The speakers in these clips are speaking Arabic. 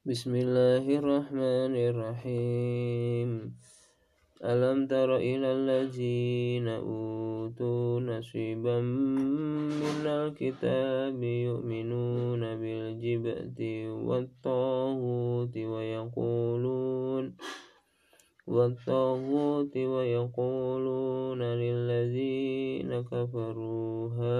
بسم الله الرحمن الرحيم ألم تر إلى الذين أوتوا نصيبا من الكتاب يؤمنون بالجبت والطاغوت ويقولون والطاغوت ويقولون للذين كفروا هؤلاء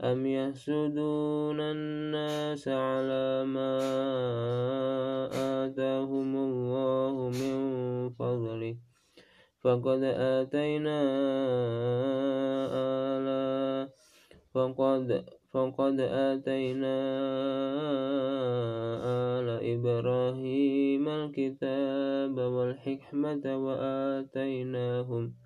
أم يحسدون الناس على ما آتاهم الله من فضله فقد آتينا آلا فقد فقد آتينا آل إبراهيم الكتاب والحكمة وآتيناهم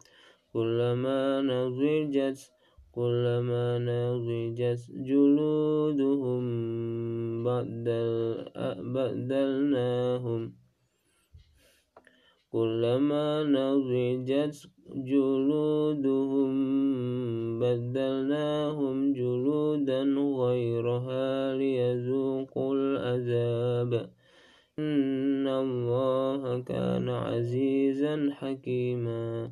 كلما نضجت كلما نضجت جلودهم بدل بدلناهم. كلما نضجت جلودهم بدلناهم جلودا غيرها ليذوقوا العذاب. إن الله كان عزيزا حكيما.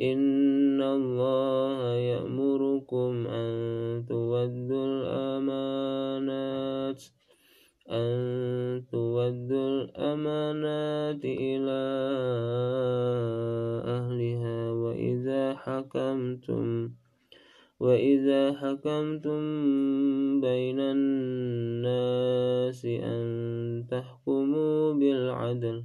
إن الله يأمركم أن تودوا الأمانات أن تودوا الأمانات إلى أهلها وإذا حكمتم وإذا حكمتم بين الناس أن تحكموا بالعدل.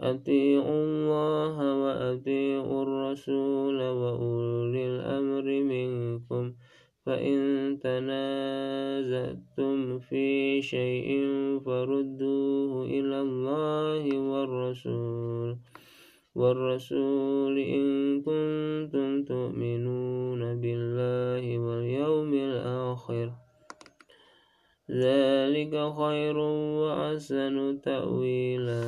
أطيعوا الله وأطيعوا الرسول وأولي الأمر منكم فإن تنازعتم في شيء فردوه إلى الله والرسول والرسول إن كنتم تؤمنون بالله واليوم الآخر ذلك خير وأحسن تأويلا.